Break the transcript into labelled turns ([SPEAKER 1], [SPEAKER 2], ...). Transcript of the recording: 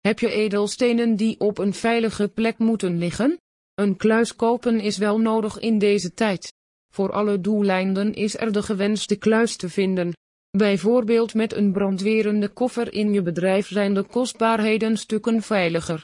[SPEAKER 1] Heb je edelstenen die op een veilige plek moeten liggen? Een kluis kopen is wel nodig in deze tijd. Voor alle doeleinden is er de gewenste kluis te vinden. Bijvoorbeeld met een brandwerende koffer in je bedrijf zijn de kostbaarheden stukken veiliger.